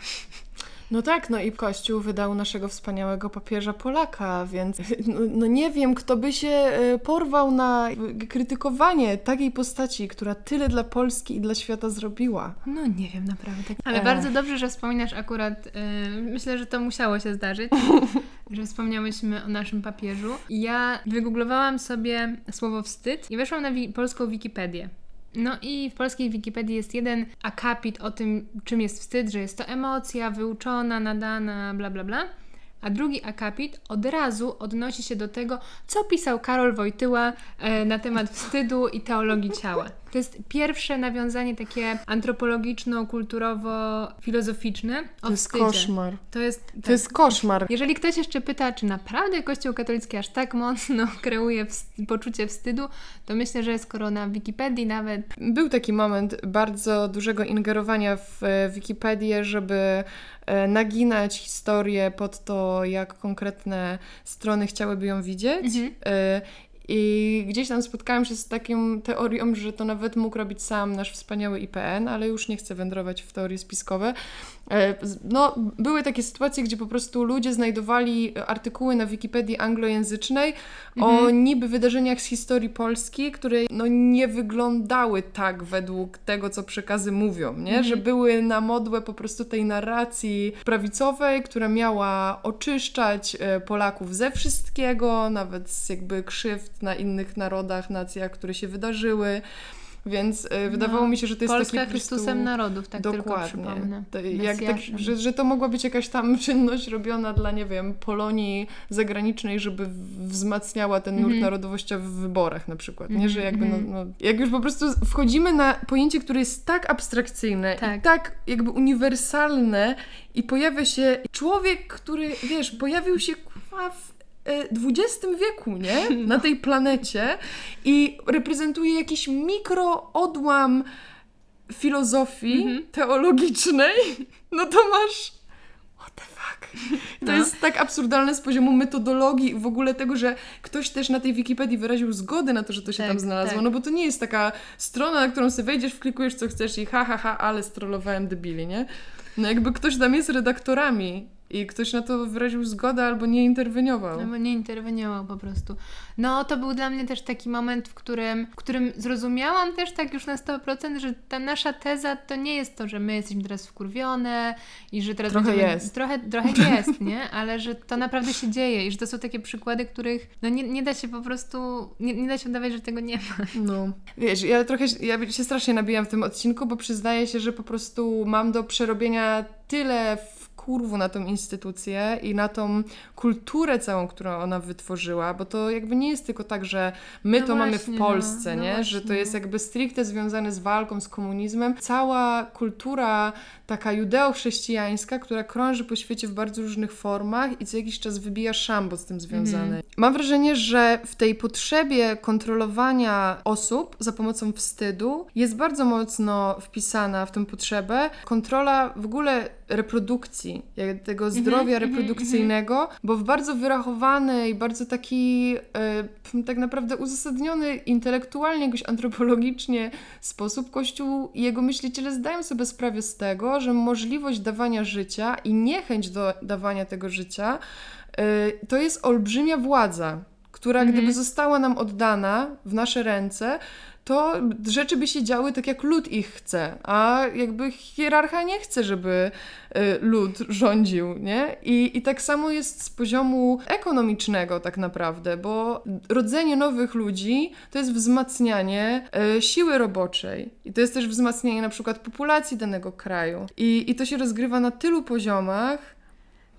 Speaker 1: No tak, no i Kościół wydał naszego wspaniałego papieża Polaka, więc no, no nie wiem, kto by się e, porwał na krytykowanie takiej postaci, która tyle dla Polski i dla świata zrobiła.
Speaker 2: No nie wiem naprawdę. Ale
Speaker 1: E.
Speaker 2: bardzo dobrze, że wspominasz akurat, y, myślę, że to musiało się zdarzyć, że wspomniałyśmy o naszym papieżu. Ja wygooglowałam sobie słowo wstyd i weszłam na wi- polską Wikipedię. No i w polskiej Wikipedii jest jeden akapit o tym, czym jest wstyd, że jest to emocja wyuczona, nadana, bla bla bla. A drugi akapit od razu odnosi się do tego, co pisał Karol Wojtyła e, na temat wstydu i teologii ciała. To jest pierwsze nawiązanie takie antropologiczno-kulturowo-filozoficzne
Speaker 1: To jest
Speaker 2: wstydzie.
Speaker 1: koszmar.
Speaker 2: To jest,
Speaker 1: To jest koszmar.
Speaker 2: jeżeli ktoś jeszcze pyta, czy naprawdę Kościół katolicki aż tak mocno kreuje wst- poczucie wstydu, to myślę, że skoro na Wikipedii nawet
Speaker 1: Był taki moment bardzo dużego ingerowania w e, Wikipedię, żeby e, naginać historię pod to, jak konkretne strony chciałyby ją widzieć.
Speaker 2: Mhm.
Speaker 1: I gdzieś tam spotkałam się z taką teorią, że to nawet mógł robić sam nasz wspaniały IPN, ale już nie chcę wędrować w teorie spiskowe. E, No, były takie sytuacje, gdzie po prostu ludzie znajdowali artykuły na Wikipedii anglojęzycznej o
Speaker 2: Mhm.
Speaker 1: niby wydarzeniach z historii Polski, które no, nie wyglądały tak według tego, co przekazy mówią, nie?
Speaker 2: Mhm.
Speaker 1: Że były na modłę po prostu tej narracji prawicowej, która miała oczyszczać e, Polaków ze wszystkiego, nawet z jakby krzywd na innych narodach, nacjach, które się wydarzyły. Więc e, wydawało mi się, że to jest
Speaker 2: Polska
Speaker 1: taki po prostu...
Speaker 2: Chrystusem narodów, tak
Speaker 1: Dokładnie. To jak, tak, że, że to mogła być jakaś tam czynność robiona dla, nie wiem, Polonii zagranicznej, żeby wzmacniała ten nurt
Speaker 2: Mhm.
Speaker 1: narodowościowy w wyborach na przykład, nie?
Speaker 2: Mhm,
Speaker 1: Że jakby, no,
Speaker 2: mhm.
Speaker 1: no, jak już po prostu wchodzimy na pojęcie, które jest tak abstrakcyjne
Speaker 2: Tak.
Speaker 1: i tak jakby uniwersalne i pojawia się człowiek, który, wiesz, pojawił się w XX wieku, nie? Na tej planecie i reprezentuje jakiś mikroodłam filozofii
Speaker 2: Mhm.
Speaker 1: teologicznej, no to masz what the fuck. To
Speaker 2: No.
Speaker 1: jest tak absurdalne z poziomu metodologii i w ogóle tego, że ktoś też na tej Wikipedii wyraził zgodę na to, że to się
Speaker 2: Tak,
Speaker 1: tam znalazło,
Speaker 2: tak.
Speaker 1: no bo to nie jest taka strona, na którą sobie wejdziesz, wklikujesz co chcesz i ha, ha, ha, ale strollowałem debili, nie? No jakby ktoś tam jest redaktorami i ktoś na to wyraził zgodę albo nie interweniował.
Speaker 2: No bo nie interweniował po prostu. No to był dla mnie też taki moment, w którym, w którym zrozumiałam też tak już na 100%, że ta nasza teza to nie jest to, że my jesteśmy teraz wkurwione i że teraz
Speaker 1: Trochę
Speaker 2: będziemy...
Speaker 1: jest.
Speaker 2: Trochę, trochę jest, nie? Ale że to naprawdę się dzieje i że to są takie przykłady, których no nie, nie da się po prostu, nie, nie da się udawać, że tego nie ma.
Speaker 1: No. Wiesz, ja trochę ja się strasznie nabijam w tym odcinku, bo przyznaję się, że po prostu mam do przerobienia tyle w kurwu na tą instytucję i na tą kulturę całą, którą ona wytworzyła, bo to jakby nie jest tylko tak, że my
Speaker 2: No
Speaker 1: to mamy
Speaker 2: właśnie,
Speaker 1: w
Speaker 2: no.
Speaker 1: Polsce,
Speaker 2: No
Speaker 1: nie? Że to
Speaker 2: właśnie.
Speaker 1: jest jakby stricte związane z walką z komunizmem. Cała kultura taka judeo-chrześcijańska, która krąży po świecie w bardzo różnych formach i co jakiś czas wybija szambo z tym związane.
Speaker 2: Mhm.
Speaker 1: Mam wrażenie, że w tej potrzebie kontrolowania osób za pomocą wstydu jest bardzo mocno wpisana w tę potrzebę kontrola w ogóle reprodukcji, tego zdrowia
Speaker 2: mhm,
Speaker 1: reprodukcyjnego, bo w bardzo wyrachowany i bardzo taki e, tak naprawdę uzasadniony intelektualnie, jakoś antropologicznie sposób Kościół i jego myśliciele zdają sobie sprawę z tego, że możliwość dawania życia i niechęć do dawania tego życia y, to jest olbrzymia władza, która
Speaker 2: Mhm.
Speaker 1: gdyby została nam oddana w nasze ręce, to rzeczy by się działy tak, jak lud ich chce, a jakby hierarcha nie chce, żeby y, lud rządził, nie? I, I tak samo jest z poziomu ekonomicznego tak naprawdę, bo rodzenie nowych ludzi to jest wzmacnianie y, siły roboczej i to jest też wzmacnianie na przykład populacji danego kraju. I, I to się rozgrywa na tylu poziomach,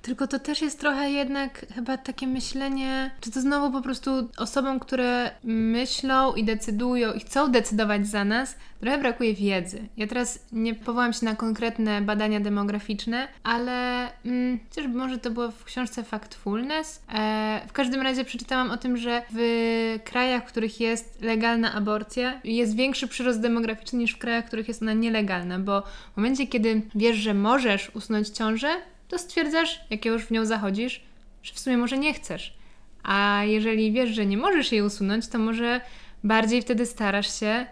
Speaker 2: Tylko to też jest trochę jednak chyba takie myślenie, czy to znowu po prostu osobom, które myślą i decydują i chcą decydować za nas, trochę brakuje wiedzy. Ja teraz nie powołam się na konkretne badania demograficzne, ale mm, chociażby może to było w książce Factfulness. E, w każdym razie przeczytałam o tym, że w krajach, w których jest legalna aborcja, jest większy przyrost demograficzny niż w krajach, w których jest ona nielegalna, bo w momencie, kiedy wiesz, że możesz usunąć ciążę, to stwierdzasz, jak już w nią zachodzisz, że w sumie może nie chcesz. A jeżeli wiesz, że nie możesz jej usunąć, to może bardziej wtedy starasz się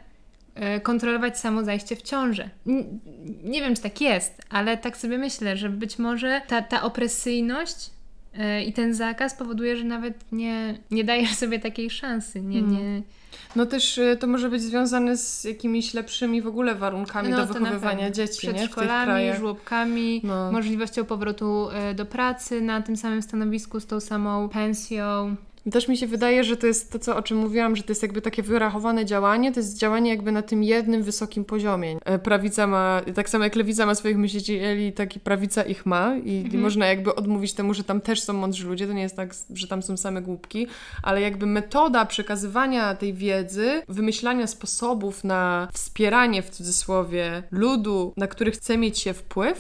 Speaker 2: e, kontrolować samo zajście w ciążę. Nie wiem, czy tak jest, ale tak sobie myślę, że być może ta, ta opresyjność i ten zakaz powoduje, że nawet nie, nie dajesz sobie takiej szansy. Nie,
Speaker 1: Hmm.
Speaker 2: nie,
Speaker 1: No też y, to może być związane z jakimiś lepszymi w ogóle warunkami
Speaker 2: No,
Speaker 1: do wychowywania dzieci, nie? W
Speaker 2: Przedszkolami, żłobkami,
Speaker 1: No.
Speaker 2: możliwością powrotu e, do pracy na tym samym stanowisku z tą samą pensją.
Speaker 1: Też mi się wydaje, że to jest to, co, o czym mówiłam, że to jest jakby takie wyrachowane działanie, to jest działanie jakby na tym jednym wysokim poziomie. E, Prawica ma, tak samo jak lewica ma swoich myślicieli, tak i prawica ich ma. I, i można jakby odmówić temu, że tam też są mądrzy ludzie, to nie jest tak, że tam są same głupki, ale jakby metoda przekazywania tej wiedzy, wymyślania sposobów na wspieranie w cudzysłowie ludu, na który chce mieć się wpływ,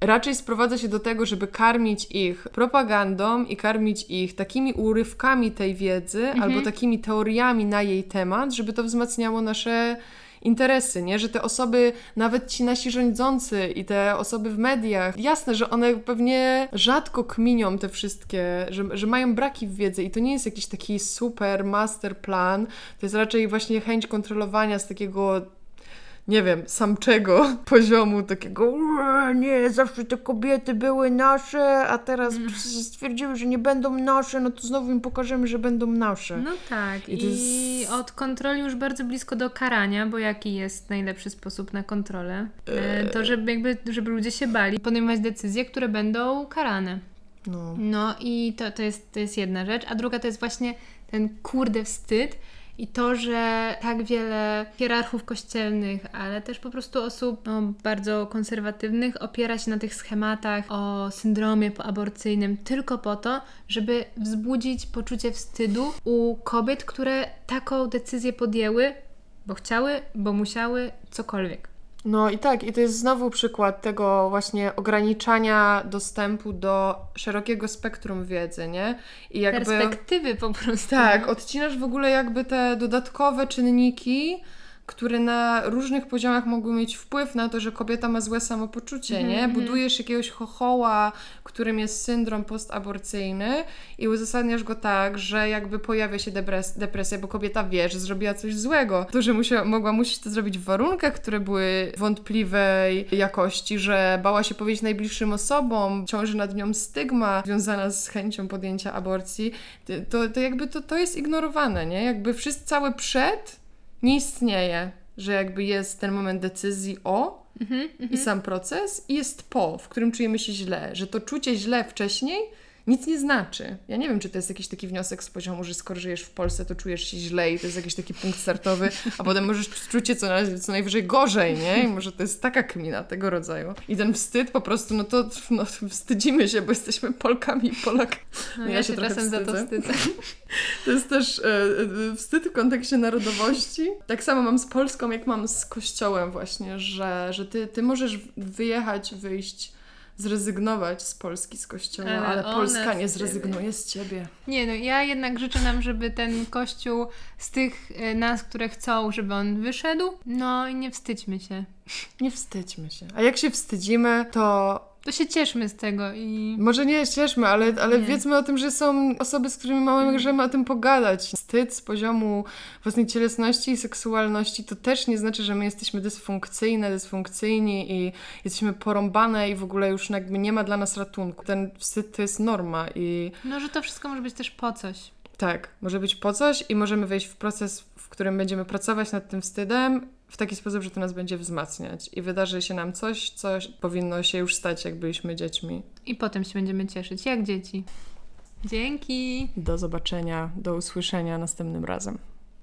Speaker 1: raczej sprowadza się do tego, żeby karmić ich propagandą i karmić ich takimi urywkami tej wiedzy albo takimi teoriami na jej temat, żeby to wzmacniało nasze interesy, nie? Że te osoby, nawet ci nasi rządzący i te osoby w mediach, jasne, że one pewnie rzadko kminią te wszystkie, że, że mają braki w wiedzy i to nie jest jakiś taki super master plan, to jest raczej właśnie chęć kontrolowania z takiego nie wiem, samczego poziomu, takiego "Ue, nie, zawsze te kobiety były nasze, a teraz stwierdziły, że nie będą nasze, no to znowu im pokażemy, że będą nasze.
Speaker 2: No tak.
Speaker 1: I
Speaker 2: I,
Speaker 1: jest-
Speaker 2: od kontroli już bardzo blisko do karania, bo jaki jest najlepszy sposób na kontrolę? E, To, żeby, jakby, żeby ludzie się bali podejmować decyzje, które będą karane.
Speaker 1: No.
Speaker 2: No i to, to, jest, to jest jedna rzecz. A druga to jest właśnie ten kurde wstyd i to, że tak wiele hierarchów kościelnych, ale też po prostu osób no, bardzo konserwatywnych opiera się na tych schematach o syndromie poaborcyjnym tylko po to, żeby wzbudzić poczucie wstydu u kobiet, które taką decyzję podjęły, bo chciały, bo musiały, cokolwiek.
Speaker 1: No i tak, i to jest znowu przykład tego właśnie ograniczania dostępu do szerokiego spektrum wiedzy, nie? I jakby...
Speaker 2: Perspektywy po prostu.
Speaker 1: Tak, odcinasz w ogóle jakby te dodatkowe czynniki, które na różnych poziomach mogą mieć wpływ na to, że kobieta ma złe samopoczucie, nie? Budujesz jakiegoś chochoła, którym jest syndrom postaborcyjny i uzasadniasz go tak, że jakby pojawia się depres- depresja, bo kobieta wie, że zrobiła coś złego. To, że musiała, mogła musieć to zrobić w warunkach, które były wątpliwej jakości, że bała się powiedzieć najbliższym osobom, ciąży nad nią stygma związana z chęcią podjęcia aborcji, to, to jakby to, to jest ignorowane, nie? Jakby wszyscy, cały przed nie istnieje, że jakby jest ten moment decyzji o i sam proces i jest po, w którym czujemy się źle, że to czucie źle wcześniej nic nie znaczy. Ja nie wiem, czy to jest jakiś taki wniosek z poziomu, że skoro żyjesz w Polsce, to czujesz się źle i to jest jakiś taki punkt startowy, a potem możesz czuć się co, na, co najwyżej gorzej, nie? I może to jest taka kmina tego rodzaju. I ten wstyd po prostu, no to no, wstydzimy się, bo jesteśmy Polkami i Polakami.
Speaker 2: No, ja, się czasem za to wstydzę.
Speaker 1: To jest też e, e, wstyd w kontekście narodowości. Tak samo mam z Polską, jak mam z Kościołem właśnie, że, że ty, ty możesz wyjechać, wyjść, zrezygnować z Polski, z Kościoła, ale,
Speaker 2: Ale
Speaker 1: Polska nie zrezygnuje z ciebie.
Speaker 2: Nie no, ja jednak życzę nam, żeby ten kościół z tych e, nas, które chcą, żeby on wyszedł. No i nie wstydźmy się.
Speaker 1: Nie wstydźmy się. A jak się wstydzimy, to
Speaker 2: To się cieszmy z tego i...
Speaker 1: może nie cieszmy, ale, ale
Speaker 2: Nie.
Speaker 1: wiedzmy o tym, że są osoby, z którymi możemy o tym pogadać. Wstyd z poziomu własnej cielesności i seksualności to też nie znaczy, że my jesteśmy dysfunkcyjne, dysfunkcyjni i jesteśmy porąbane i w ogóle już jakby nie ma dla nas ratunku. Ten wstyd to jest norma i
Speaker 2: No, że to wszystko może być też po coś.
Speaker 1: tak, może być po coś i możemy wejść w proces, w którym będziemy pracować nad tym wstydem w taki sposób, że to nas będzie wzmacniać i wydarzy się nam coś, co powinno się już stać, jak byliśmy dziećmi.
Speaker 2: I potem się będziemy cieszyć, jak dzieci. Dzięki!
Speaker 1: Do zobaczenia, do usłyszenia następnym razem.